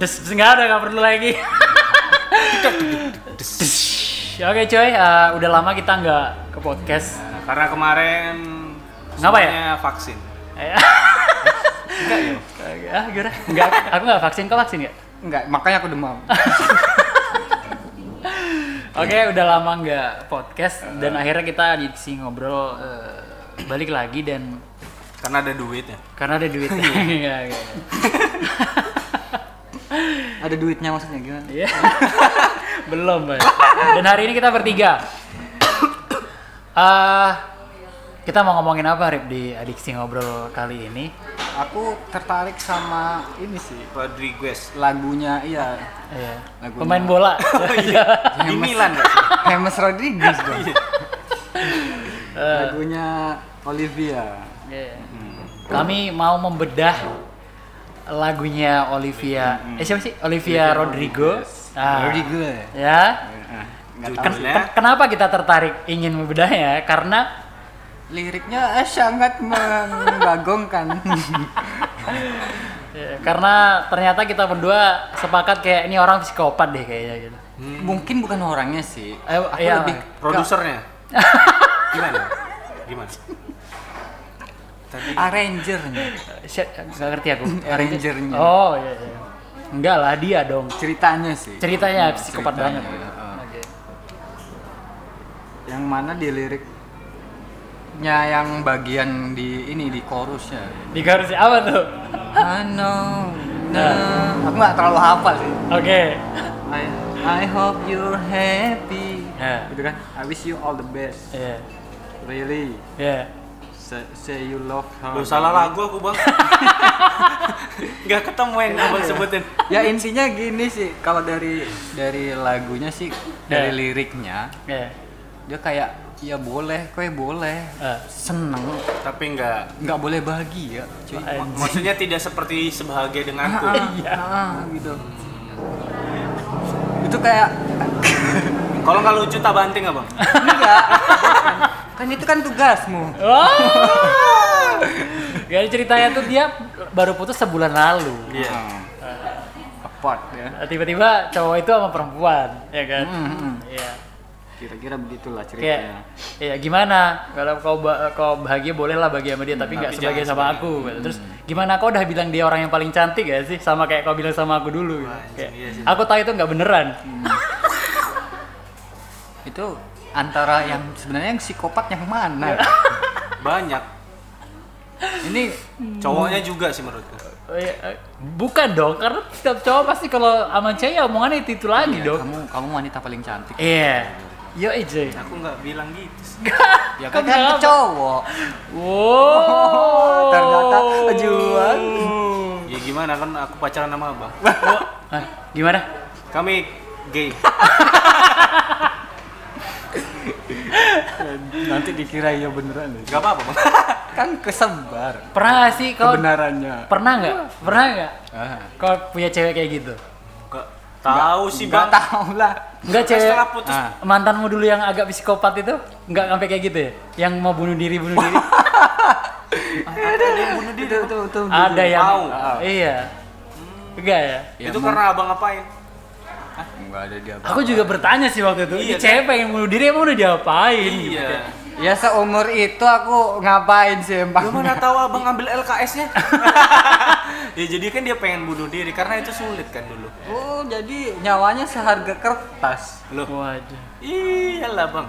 Des, des, nggak ada, nggak perlu lagi. Oke coy, eh, udah lama kita nggak ke podcast. Nah, karena kemarin Ngapa ya? vaksin. Eh, Enggak ya? ah, gimana? Enggak, aku nggak vaksin, kau vaksin nggak? Enggak, makanya aku demam. Oke, udah lama nggak podcast dan akhirnya kita sih ngobrol eh, balik lagi dan Karena ada duitnya. karena ada duitnya. Iya, iya. Ada duitnya maksudnya gimana? Iya. Belum, Pak. Dan hari ini kita bertiga. Ah, kita mau ngomongin apa, Rip, di Adiksi Ngobrol kali ini? Aku tertarik sama ini sih. Rodriguez. Lagunya iya. Iya. Lagunya. Pemain bola. Di Milan nggak sih? James Rodriguez dong. Eh, Lagunya Olivia. iya. Kami mau membedah lagunya Olivia. Eh siapa sih? Olivia Rodrigo. Ah, Rodriguez. Ya. Ken- tahu. Judulnya? ken- kenapa kita tertarik ingin membedahnya? Karena Liriknya eh, sangat membagongkan. ya, karena ternyata kita berdua sepakat kayak ini orang psikopat deh kayaknya gitu. Mungkin bukan orangnya sih. Eh, Aku iya. lebih Produsernya. Gimana? Gimana? Tadi arrangernya, Si- Nggak ngerti aku. arrangernya. Oh iya iya. Enggak lah dia dong. Ceritanya sih. Ceritanya Hmm, psikopat ceritanya, banget. iya, heeh. Oke. Yang mana di liriknya yang bagian di ini di chorusnya. Di garis apa tuh? I know, nah. Aku nggak terlalu hafal sih. Oke. I, I hope you're happy. Ya. Gitu kan? I wish you all the best. Iya. Really. Iya. Say, say you love her. Lu salah lagu aku bang. Gak ketemu yang abang sebutin. Ya intinya gini sih, kalau dari dari lagunya sih, dari Ya. liriknya, Iya. dia kayak ya boleh, kue boleh, Eh. seneng, Tapi nggak. nggak boleh bahagia, cuy. Mak- Maksudnya tidak seperti sebahagia denganku. Ah, Iya. ah, gitu. Itu kayak Kalau nggak lucu tak banting abang. enggak. kan itu kan tugasmu. Oh. Jadi ceritanya tuh dia baru putus sebulan lalu. Iya. Ah. Apart ya. Nah, Tiba-tiba cowok itu sama perempuan, ya kan? Hmm, hmm. Iya. Kira-kira begitulah Kayak, ceritanya. iya gimana? Kalau kau ba- kau bahagia boleh lah bahagia sama dia, tapi nggak sebagai sama aku. gitu. Terus gimana kau udah bilang dia orang yang paling cantik gak sih? Sama kayak kau bilang sama aku dulu. Gitu. Wah, Kayak, iya sih. aku tahu itu nggak beneran. Itu antara yang sebenarnya yang psikopat yang mana? Banyak. Ini Cowoknya juga sih menurutku. Oh, iya, Bukan dong, karena setiap cowok pasti kalau sama cewek ya omongannya itu, itu lagi iya, dong. kamu kamu wanita paling cantik. Iya. Yo Ijay. Aku nggak bilang gitu. sih. Ya kan, kan cowok. Wow. ternyata pejuang. Ya gimana kan aku pacaran sama abang. Hah, gimana? Kami gay. Nanti dikira iya beneran ya. Gak apa-apa bang. Kan kesebar Pernah nggak sih kau kebenarannya. pernah nggak? Pernah nggak? Ah. Kau punya cewek kayak gitu? Gak tahu sih Nggak bang. tahu lah. Enggak Kan cewek setelah putus. Ah. mantanmu dulu yang agak psikopat itu nggak sampai kayak gitu ya? Yang mau bunuh diri bunuh diri? Ada yang bunuh diri. Tuh, tuh, tuh, Ada yang Mau. Iya. Enggak ya? Ya, Itu mau- karena abang ngapain? Enggak ada dia. Aku juga bertanya sih waktu itu. Iya, Ini cewek pengen bunuh diri emang udah diapain? gitu Iya. kan? Ya seumur itu aku ngapain sih Lu emang? mana tahu abang ngambil LKS-nya? ya jadi kan dia pengen bunuh diri karena itu sulit kan dulu. Oh, jadi nyawanya seharga kertas. Loh. Waduh. Iyalah bang.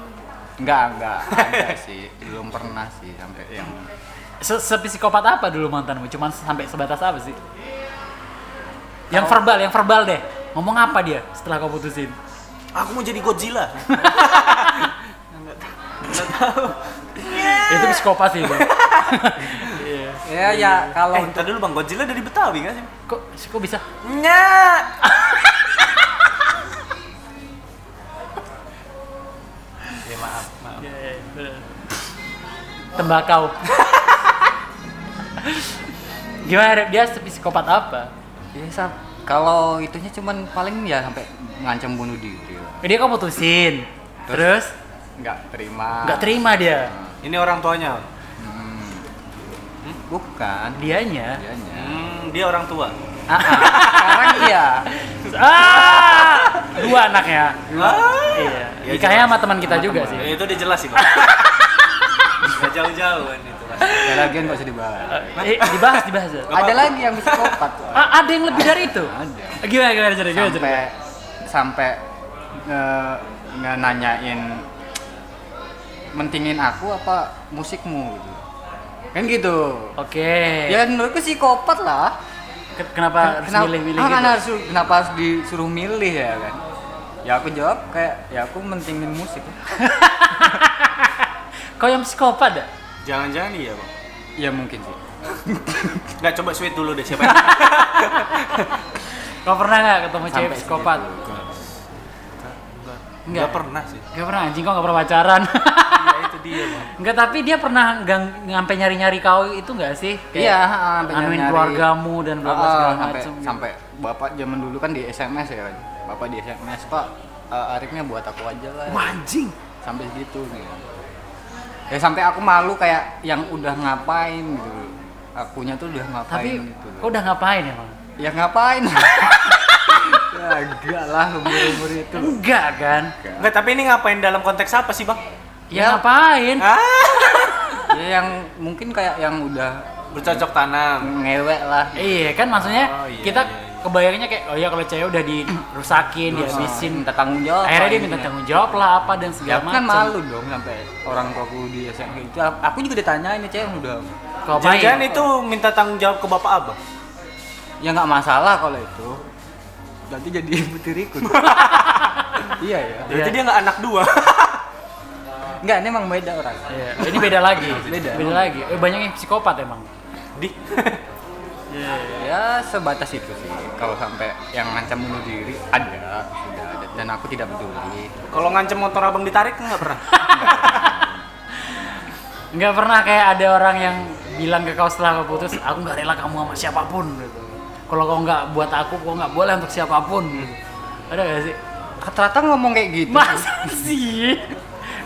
Enggak, enggak ada sih. Belum pernah sih sampai yang Se- Sepsikopat apa dulu mantanmu? Cuman sampai sebatas apa sih? Yang verbal, yang verbal deh. Ngomong apa dia setelah kau putusin? Aku mau jadi Godzilla. Itu psikopat sih, Bang. Iya. Ya ya kalau eh, ntar dulu bang, Godzilla dari Betawi nggak sih? Kok kok bisa? Nyak. ya maaf, maaf. Iya, iya, bener. Tembakau. Gimana dia psikopat apa? ya kalau itunya cuman paling ya sampai ngancam bunuh diri. lah. Dia kau putusin. Terus Enggak terima. nggak terima dia. Ini orang tuanya. Bukan. Dianya. Dianya. Hmm, dia orang tua. Ah, ah. sekarang iya. dua anaknya. Ah. Iya. Ya, Nikahnya sama teman kita juga Ya, sih. itu udah jelas sih bang. Gak jauh-jauh kan itu. Ya lagian nggak usah dibahas. Eh, dibahas dibahas. ya? Gak Ada lagi yang psikopat. Wak. Ah, ada yang lebih dari itu? Ada. Gimana gimana cerita? Gimana cerita? Sampai sampai nge- nge nanyain mentingin aku apa musikmu gitu. Kan gitu. Oke. Ya menurutku psikopat lah. Ke- Kenapa harus Kenapa, milih-milih ah, gitu? kan harus kenapa harus disuruh milih ya kan? Ya aku jawab kayak ya aku mentingin musik. Kau yang psikopat dah? Jangan-jangan iya bang. ya mungkin sih. Nggak coba sweet dulu deh siapa Kau pernah nggak ketemu cewek Sampai psikopat? Enggak. Enggak. Enggak pernah sih. Gak pernah anjing kau gak pernah pacaran. Iya itu dia bang. Enggak, tapi dia pernah gang ngampe nyari-nyari kau itu enggak sih? Iya, ah, sampai anuin nyari- keluargamu dan bla bla Ah, segala sampai macam. sampai bapak zaman dulu kan di SMS ya kan. Bapak di SMS pak eh, Arifnya buat aku aja lah. Anjing. Sampai segitu gitu. Ya sampai aku malu kayak yang udah ngapain gitu. Akunya tuh udah ngapain Tapi gitu. kau udah ngapain emang? Ya ngapain? ya enggak lah umur-umur itu. Enggak kan? Enggak tapi ini ngapain dalam konteks apa sih bang? Ya, Ya. ngapain? Ah. ya yang mungkin kayak yang udah Bercocok tanam. ngewek lah. Iya kan maksudnya Oh, iya, kita iya. Kebayangnya kayak oh ya kalau cewek udah dirusakin, dihabisin. minta tanggung jawab. Akhirnya dia minta intinya. tanggung jawab lah apa dan Ya segala aku kan macam. malu dong sampai orang tuaku di SMP itu. Aku juga ditanyain nih cewek udah. Jangan-jangan itu minta tanggung jawab ke bapak abang. Ya nggak masalah kalau itu. Berarti jadi betiriku. iya ya. Berarti Iya. dia nggak anak dua. Enggak, ini emang beda orang. Iya, ini beda lagi. Beda. Beda lagi. Eh, banyak yang psikopat emang. Di. Ya sebatas itu sih. Kalau sampai yang ngancam bunuh diri ada, sudah ada. Dan aku tidak peduli. Kalau ngancem motor abang ditarik nggak pernah. Nggak pernah kayak ada orang yang bilang ke kau setelah kau putus, aku nggak rela kamu sama siapa pun gitu. Kalau kau nggak buat aku, kau nggak boleh untuk siapa pun gitu. Ada gak sih? Rata-rata ngomong kayak gitu. Masa sih?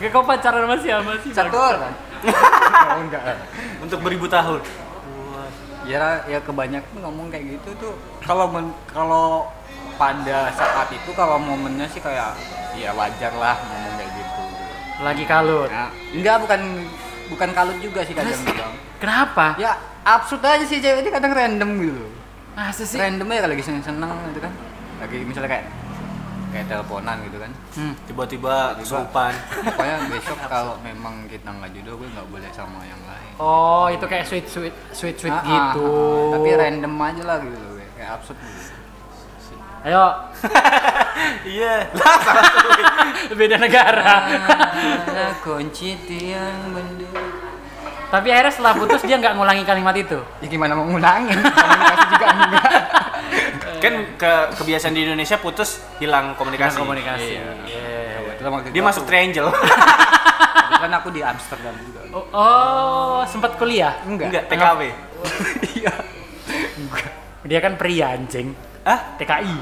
Kayak kau pacaran sama siapa sih? Satu orang. oh enggak. Untuk beribu tahun. Ya ya kebanyakan ngomong kayak gitu tuh kalau men- kalau pada saat itu kalau momennya sih kayak ya wajar lah ngomong kayak gitu. Lagi kalut. Nah, enggak bukan bukan kalut juga sih kadang bilang. Kenapa? Ya absurd aja sih cewek ini kadang random gitu. Masa sih? Random aja kalau lagi seneng-seneng gitu kan. Lagi misalnya kayak kayak teleponan gitu kan. Hmm. Tiba-tiba kesurupan. Pokoknya besok kalau memang kita nggak jodoh gue nggak boleh sama yang. Oh, itu kayak sweet sweet sweet sweet Ah, ah, gitu. ah, tapi random aja lah gitu loh, kayak absurd gitu. Ayo, Iya. Beda negara. Ada kunci tiang benda. tapi akhirnya setelah putus dia nggak ngulangi kalimat itu. Ya gimana mau ngulangin? Komunikasi juga enggak. Kan ke kebiasaan di Indonesia putus hilang komunikasi. komunikasi. Iya. Iya. Kebetulan waktu Dia itu masuk triangle. Kebetulan aku di Amsterdam juga. Oh, oh, sempat kuliah. Enggak, TKW. Iya. Dia kan pria anjing. Hah? TKI.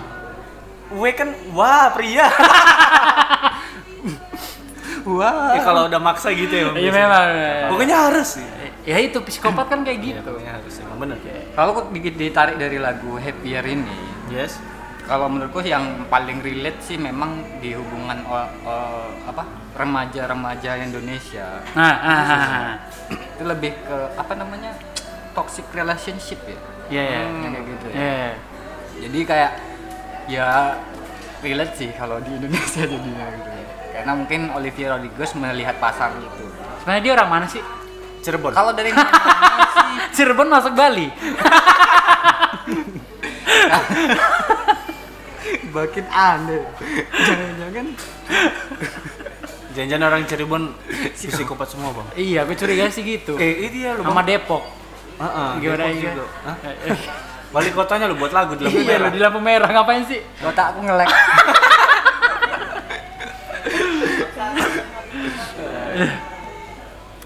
W kan wah pria. Wah. Ya, kalau udah maksa gitu ya. Iya memang. Pokoknya harus sih. Ya itu psikopat kan kayak Iya, gitu. pokoknya harus emang bener. Kalau kok dikit ditarik dari lagu Happier ini, Yes. Kalau menurutku yang paling relate sih memang di hubungan o- o- apa remaja-remaja Indonesia Nah, ah, ah, ah. itu lebih ke apa namanya toxic relationship ya Iya, iya. Hmm, kayak gitu ya Iya. jadi kayak ya relate sih kalau di Indonesia jadinya gitu karena mungkin Olivia Rodriguez melihat pasar itu Sebenarnya dia orang mana sih? Cirebon. kalau dari mana sih Cirebon masuk Bali. makin aneh jangan-jangan Jangan-jangan orang Cirebon psikopat semua, Bang. iya, aku curiga sih gitu. Eh, ini dia lu, Sama Bang. Depok. Heeh. Gimana Depok iya? juga. Hah? Eh, eh. Wali kotanya lu buat lagu di lampu Iya, merah. lo di lampu merah ngapain sih? otak aku ngelek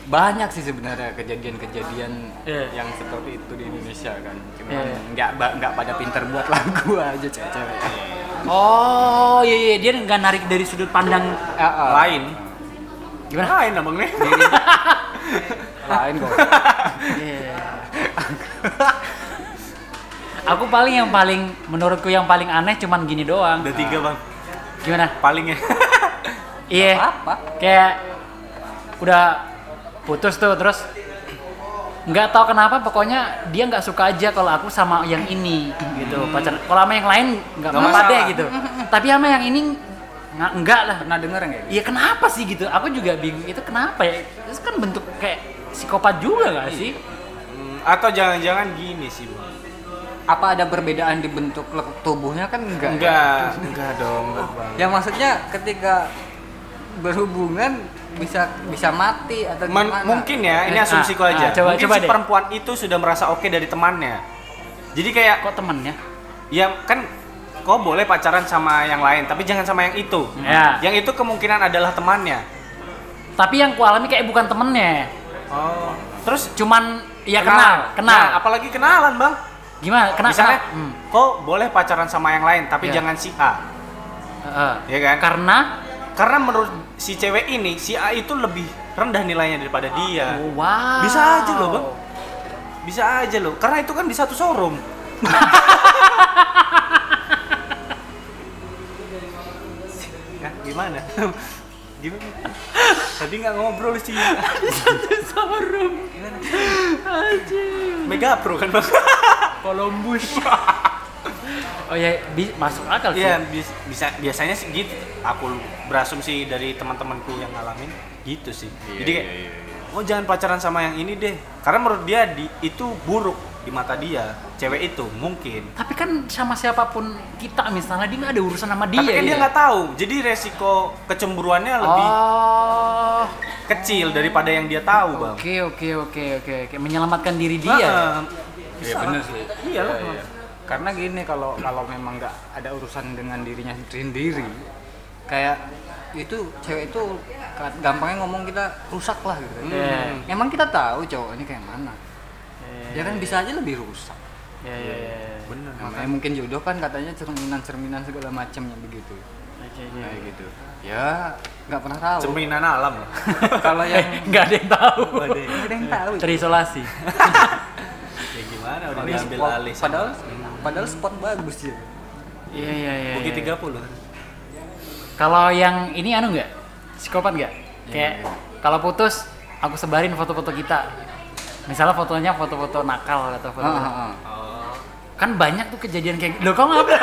banyak sih sebenarnya kejadian-kejadian Iya. yang seperti itu di Indonesia kan cuman Iya. nggak ba- nggak pada pinter buat lagu aja cewek-cewek Oh, iya iya dia nggak narik dari sudut pandang Eh, eh, Lain. gimana? Lain abang nih. lain kok Iya. Aku paling yang paling menurutku yang paling aneh cuman gini doang. Udah tiga, Bang. Gimana? palingnya. Iya. Apa? Kayak udah putus tuh terus nggak tahu kenapa pokoknya dia nggak suka aja kalau aku sama yang ini gitu pacar kalau sama yang lain nggak Nggak apa-apa deh gitu tapi sama yang ini nggak enggak lah Pernah denger nggak? gitu? Iya kenapa sih gitu? Aku juga bingung itu kenapa ya? Itu kan bentuk kayak psikopat juga gak sih? Hmm, Atau jangan-jangan gini sih, Bang. Apa ada perbedaan di bentuk tubuhnya kan enggak? ya? Enggak, enggak dong, enggak, Bang. Ya maksudnya ketika berhubungan bisa bisa mati atau Men- gimana? mungkin ya, ini Eh, asumsiku ah, aja. ah, coba- mungkin coba si deh. perempuan itu sudah merasa oke dari temannya. Jadi kayak Kok temennya? ya kan kau boleh pacaran sama yang lain, tapi jangan sama yang itu. Ya. Yang itu kemungkinan adalah temannya. Tapi yang ku alami kayak bukan temennya. Oh. Terus Cuman ya kenal, kenal. Nah, apalagi kenalan, Bang. Gimana? Kenal? Misalnya, kenal. Hmm. kau boleh pacaran sama yang lain, tapi Ya. jangan si A. Heeh. Ya kan? Karena Karena menurut si cewek ini, si A itu lebih rendah nilainya daripada dia. Oh, wow. Bisa aja loh, Bang. Bisa aja loh, karena itu kan di satu showroom. ya, gimana? gimana? Tadi nggak ngobrol sih. Showroom. Mega Pro kan, Bang? Columbus. oh ya, bi- masuk akal sih. Iya, bis- bisa biasanya sih gitu. Aku berasumsi dari teman-temanku yang ngalamin gitu sih. Jadi kayak, oh jangan pacaran sama yang ini deh. Karena menurut dia di, itu buruk di mata dia, cewek itu mungkin. Tapi kan sama siapa pun kita misalnya dia nggak ada urusan sama dia. Tapi kan dia gitu. nggak tahu. Jadi resiko kecemburuannya lebih Oh. kecil daripada yang dia tahu, bang. Oke oke oke oke oke menyelamatkan diri dia. Heeh. Iya bener sih. Iya. Iya, iya. Karena gini kalau kalau memang nggak ada urusan dengan dirinya sendiri, kayak itu cewek itu gampangnya ngomong kita rusak lah gitu. Iya. Emang kita tahu cowok ini kayak mana. Ya kan bisa aja lebih rusak. Ya ya ya. Bener. Makanya mungkin jodoh kan katanya cerminan-cerminan segala macamnya begitu. Oke, oke. Kayak gitu. Ya nggak pernah tahu. Cerminan alam kalau yang Nggak ada yang tahu. Nggak ada yang tahu. Terisolasi. ya gimana udah diambil alih. sama- Padahal padahal spot bagus ya. Iya iya iya. Bukit iya. 30. Kalau yang ini anu nggak? Psikopat nggak? Kayak Iya. kalau putus aku sebarin foto-foto kita. Misalnya fotonya foto-foto nakal atau foto. Ah, ah, ah. Oh. Kan banyak tuh kejadian kayak Loh kok nggak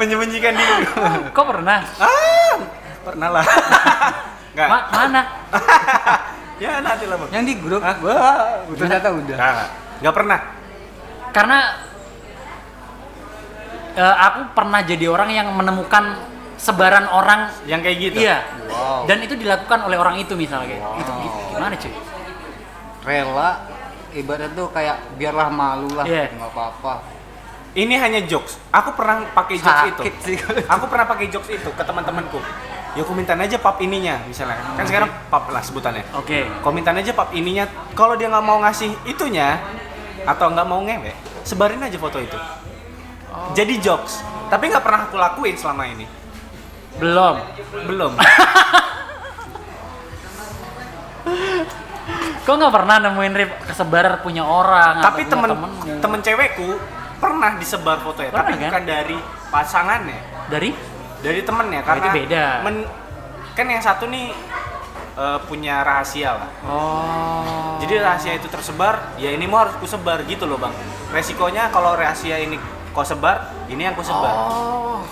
Menyembunyikan diri. Kok pernah? ah, pernah lah. Enggak. Ma- mana? ya nanti lah, Bang. Yang di grup, Hah? wah, ternyata udah. Enggak, enggak pernah. Karena eh, aku pernah jadi orang yang menemukan sebaran orang Yang kayak gitu. Iya. Wow. Dan itu dilakukan oleh orang itu misalnya kayak. Wow. Itu gi- gimana cuy? Rela ibarat tuh kayak biarlah malu lah, Iya. nggak apa-apa. Ini hanya jokes. Aku pernah pakai jokes itu. Sakit sih. Aku pernah pakai jokes itu ke teman-temanku. Ya aku mintain aja pap ininya misalnya. Kan sekarang pap lah sebutannya. Oke. Kau mintain aja pap ininya. Kalau dia nggak mau ngasih itunya atau nggak mau ngewe, sebarin aja foto itu. Oh. Jadi jokes. Tapi nggak pernah aku lakuin selama ini. Belum. Belum. Kok nggak pernah nemuin rip kesebar punya orang? tapi temen temenmu? temen cewekku pernah disebar fotonya, Pernah, tapi kan? bukan dari pasangannya, dari dari temennya Oh, karena itu beda. men- kan yang satu nih eh, punya rahasia lah. Oh. Jadi rahasia itu tersebar, ya ini mau harus ku sebar gitu loh bang. Resikonya kalau rahasia ini kau sebar, ini yang ku sebar. Oh.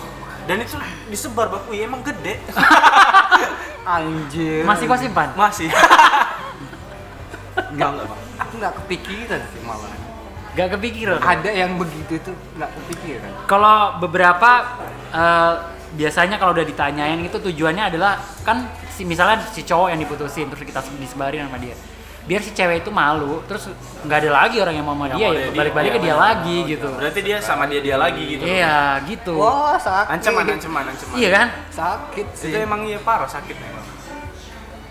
Dan itu disebar bang, wih emang gede. Anjir. Masih kau simpan? Masih. Enggak enggak bang. Aku nggak kepikiran sih malah. Gak kepikiran. Ada yang begitu tuh nggak kepikiran. Kalau beberapa eh, biasanya kalau udah ditanyain itu tujuannya adalah kan si misalnya si cowok yang diputusin terus kita disebarin sama dia. Biar si cewek itu malu, terus nggak ada lagi orang yang mau sama Yang dia ya balik-balik ke dia lagi gitu. Berarti dia sama dia dia lagi gitu. Iya, gitu. Wah sakit. Ancaman, ancaman, ancaman. Iya kan? Sakit sih. Itu emang iya parah sakit memang.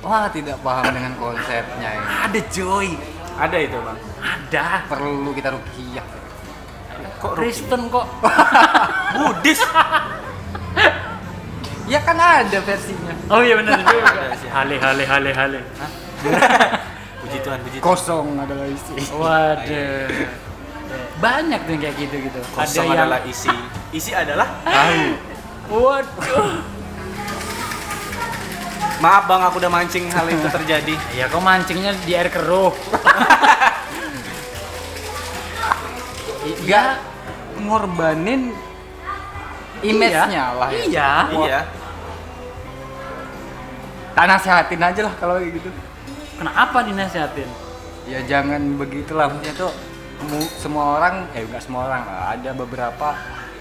Wah tidak paham dengan konsepnya ini. Ada Joy. Ada itu bang. Ada. Perlu kita rukiah. Kok Ruki? Kristen kok. Buddhis. Ya kan ada versinya. Oh iya benar juga. Hale hale hale hale. Puji Tuhan, puji Tuhan. Kosong adalah isi. Waduh. Banyak tuh yang kayak gitu gitu. Kosong ada yang adalah isi. Isi adalah Tahu. Waduh. Maaf bang, aku udah mancing hal itu terjadi. Ya kok mancingnya di air keruh. Nggak Iya. ngorbanin image-nya lah ya. Iya. iya. Tak nasehatin aja lah kalau kayak gitu. Kenapa dinasihatin? Ya jangan begitulah maksudnya tuh mu- semua orang, eh enggak semua orang lah, ada beberapa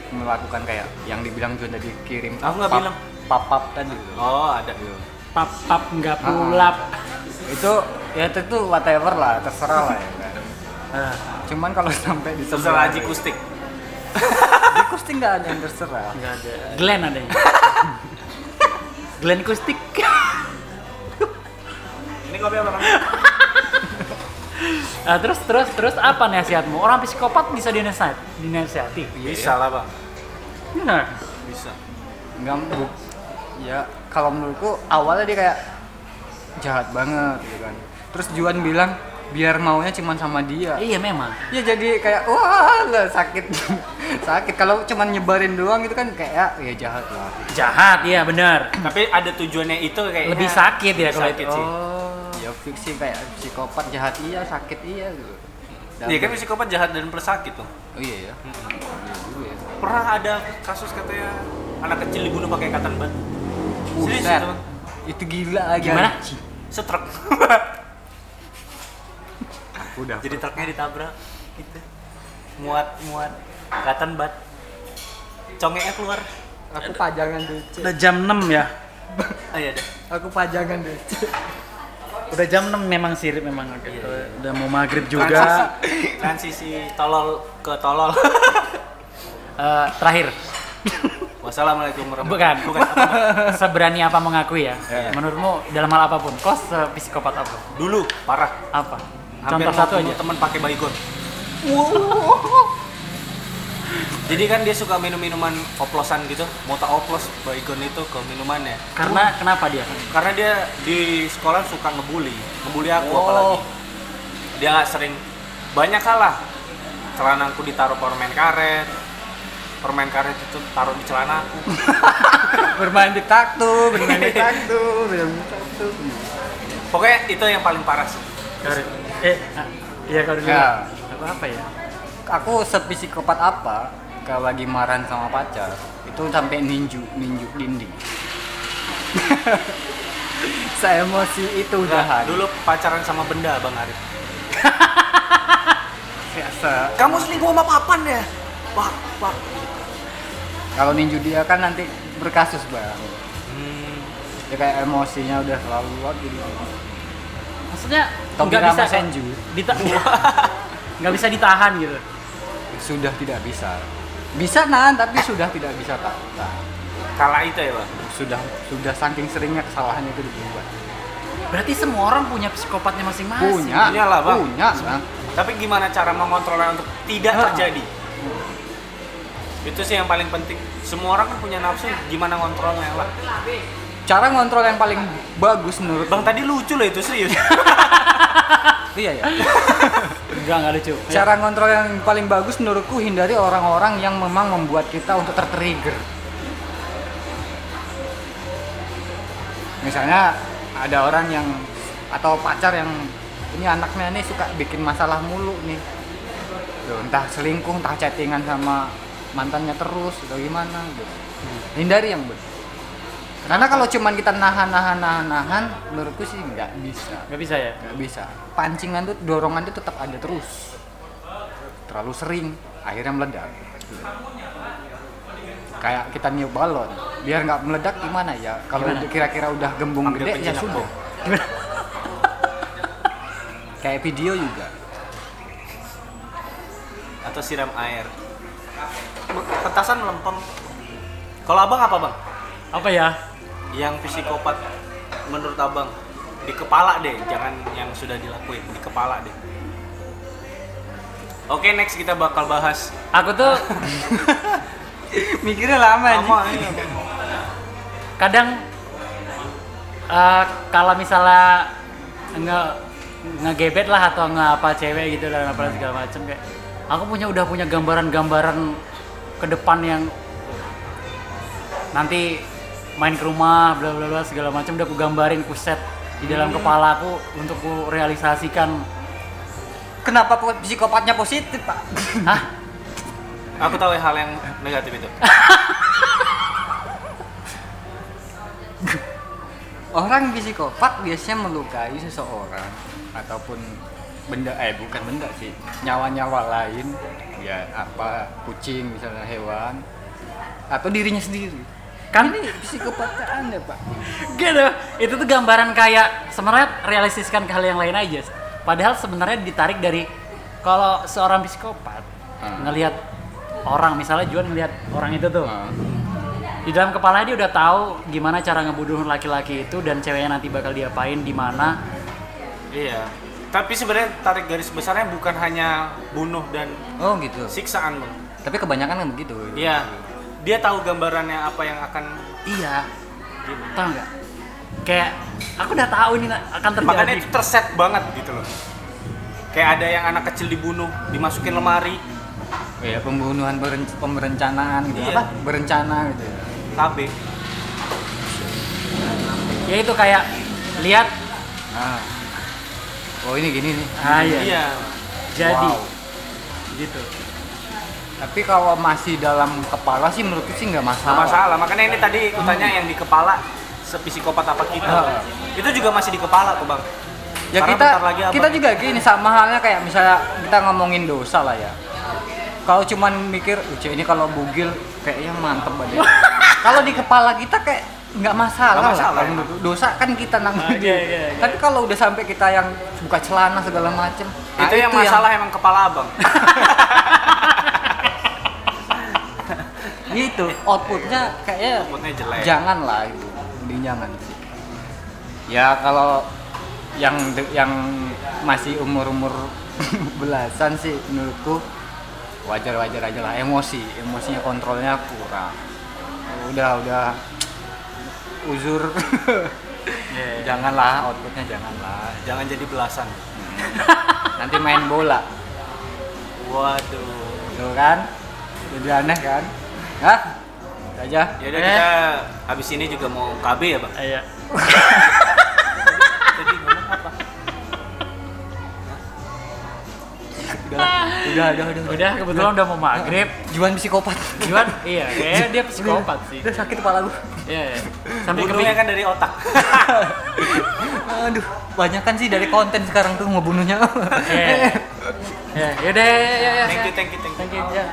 melakukan kayak yang dibilang John tadi kirim Aku nggak pap- bilang. pap-pap tadi tuh. Oh ada. Pap pap nggak pulap. itu ya itu tuh whatever lah terserah lah ya kan Eh, cuman kalau sampai di Terserah Haji Kustik. di kusting nggak ada yang terserah nggak ada. Glenn adanya. Glenn Kustik. Apa bang? Nah, terus terus terus apa nasihatmu? Orang psikopat bisa dinasihat, dinasihati. Bisa lah bang. Benar. Bisa. nggak bu- ya kalau menurutku awalnya dia kayak jahat banget gitu kan terus Juan bilang biar maunya cuman sama dia Iya memang. ya jadi kayak wah lah sakit sakit kalau cuman nyebarin doang itu kan kayak ya jahat lah Jahat, iya benar. Tapi ada tujuannya itu kayak Lebih sakit ya kalau sakit itu. sih. Oh. Fiksi kayak psikopat jahat iya sakit iya gitu Iya kan psikopat jahat dan pesakit tuh. oh iya ya Iya dulu ya Pernah ada kasus katanya anak kecil dibunuh pakai katan batu. Serius Buset. itu itu gila aja Gimana? Setruk. udah Jadi truknya ditabrak gitu. Muat muat katan bat. Congeknya keluar. aku pajangan deh Udah jam 6 ya. Ah iya dah. aku pajangan deh Udah jam 6 memang sirip memang gitu. Udah mau maghrib juga. Transisi, transisi tolol ke tolol. Eh, terakhir, Wassalamualaikum warahmatullahi bukan. Bukan. apa? Seberani apa mengakui ya? Ya. Menurutmu dalam hal apa pun, kau psikopat apa? Dulu parah. Apa? Hampir Contoh satu aja. teman pakai baygon. Jadi kan dia suka minum minuman oplosan gitu, mau tak oplos baygon itu ke minumannya. Karena kenapa dia? Karena dia di sekolah suka ngebully, ngebully aku Oh. apalagi. Dia nggak sering banyak kalah. Celanaku ditaruh permen karet, permen karet itu taruh di celana aku. bermain di taktu bermain di taktu bermain di taktu Pokoknya itu yang paling parah sih. Eh, ah, iya kalau dulu. Ya. Apa apa ya? aku sepsikopat apa kalau lagi marahan sama pacar itu sampai ninju ninju dinding saya emosi itu udahan dulu pacaran sama benda Bang Arif. biasa Kamu selingkuh sama papan ya? Pak, pak. kalau ninju dia kan nanti berkasus bang Hmm, dia kayak emosinya udah selalu gitu Maksudnya nggak bisa Senju Dita nggak bisa ditahan gitu. sudah tidak bisa bisa nahan tapi sudah tidak bisa tak tak. kala itu ya bang. sudah sudah saking seringnya kesalahannya itu dibuat Berarti semua orang punya psikopatnya masing-masing. punya Punya lah, Bang. punya bang Tapi gimana cara mengontrolnya untuk tidak Ah. terjadi? Itu sih yang paling penting. Semua orang kan punya nafsu, gimana ngontrolnya lah. cara ngontrol yang paling bagus menurut Bang tadi lucu loh itu serius. iya ya Enggak, enggak lucu. cara ngontrol yang paling bagus menurutku hindari orang-orang yang memang membuat kita untuk tertrigger. Misalnya ada orang yang atau pacar yang ini anaknya nih suka bikin masalah mulu nih. Tuh, entah selingkuh entah chattingan sama mantannya terus atau gimana gitu. Hindari yang benar karena kalau cuman kita nahan nahan nahan nahan menurutku sih nggak bisa. Nggak bisa ya? nggak bisa. Pancingan tuh dorongan tuh tetap ada terus. Terlalu sering akhirnya meledak. Kayak kita niup balon. Biar nggak meledak gimana ya? Kalau kira-kira udah gembung Ambil gede ya sudah. Kayak video juga. Atau siram air. Petasan melempem. Kalau abang apa bang? Apa ya? Yang psikopat menurut abang di kepala deh, jangan yang sudah dilakuin di kepala deh. Oke next kita bakal bahas Aku tuh mikirnya lama ini Bang. kadang eh, kalau misalnya nge ngegebet lah atau nge apa cewek gitu dan apa segala macem kayak aku punya udah punya gambaran-gambaran ke depan yang nanti main ke rumah bla bla bla segala macam udah aku gambarin ku set di dalam kepala aku untuk ku realisasikan Kenapa psikopatnya positif, Pak? hah Aku tahu hal yang negatif itu. Orang psikopat biasanya melukai seseorang ataupun benda eh bukan benda sih nyawa-nyawa lain ya apa kucing misalnya hewan atau dirinya sendiri kan ini psikopatnya anda pak gitu itu tuh gambaran kayak sebenarnya realistiskan ke hal yang lain aja padahal sebenarnya ditarik dari kalau seorang psikopat Hmm. ngelihat orang misalnya Juan ngelihat orang itu tuh Nah, di dalam kepala dia udah tahu gimana cara ngebunuh laki-laki itu dan ceweknya nanti bakal diapain di mana Iya. Tapi sebenarnya tarik garis besarnya bukan hanya bunuh dan oh gitu siksaan, Bang. tapi kebanyakan kan begitu Iya. Dia tahu gambarannya apa yang akan iya. Tahu nggak? Kayak aku udah tahu ini akan terjadi. Makanya itu terset banget gitu loh. Kayak ada yang anak kecil dibunuh, dimasukin lemari, ya pembunuhan beren- pemerencanaan gitu. Iya. apa? Berencana gitu. Ya KB. ya itu kayak lihat. Ah. Oh ini gini nih. Ah iya, Iya. jadi. Wow. gitu tapi kalau masih dalam kepala sih menurutku sih nggak Nggak masalah masalah. Makanya ini tadi aku tanya yang di kepala sepsikopat apa kita. Ah. Itu juga masih di kepala tuh, Bang. ya Karena kita lagi abang- kita juga gini sama halnya kayak misalnya kita ngomongin dosa lah ya kalau cuman mikir "Uce, ini kalau bugil kayaknya mantep aja kalau di kepala kita kayak nggak masalah, Nggak masalah, lah menurutku. dosa kan kita nanggung Ah, iya, iya, iya. tapi kalau udah sampai kita yang buka celana segala macem nah itu yang masalah emang kepala abang. itu. Outputnya kayaknya Outputnya jelek. jangan lah itu. Mending jangan. Sih ya kalau yang yang masih umur umur belasan sih menurutku wajar wajar aja lah. Emosi emosinya kontrolnya kurang. Udah udah uzur. Iya, janganlah outputnya janganlah. Jangan jadi belasan. nanti main bola. Waduh. tuh kan? Jadi aneh kan Hah? Itu aja Ya udah Eh. kita habis ini juga mau KB ya, Bang. iya Jadi ngomong apa? udah udah udah udah udah kebetulan udah mau maghrib Juan psikopat Juan iya kayaknya dia psikopat sih udah sakit kepala gua iya iya. sampai Bunuhnya keping kan dari otak. Aduh, banyak kan sih dari konten sekarang tuh ngebunuhnya. Iya. ya yaudah ya ya ya Thank you, thank you, thank you. thank you ya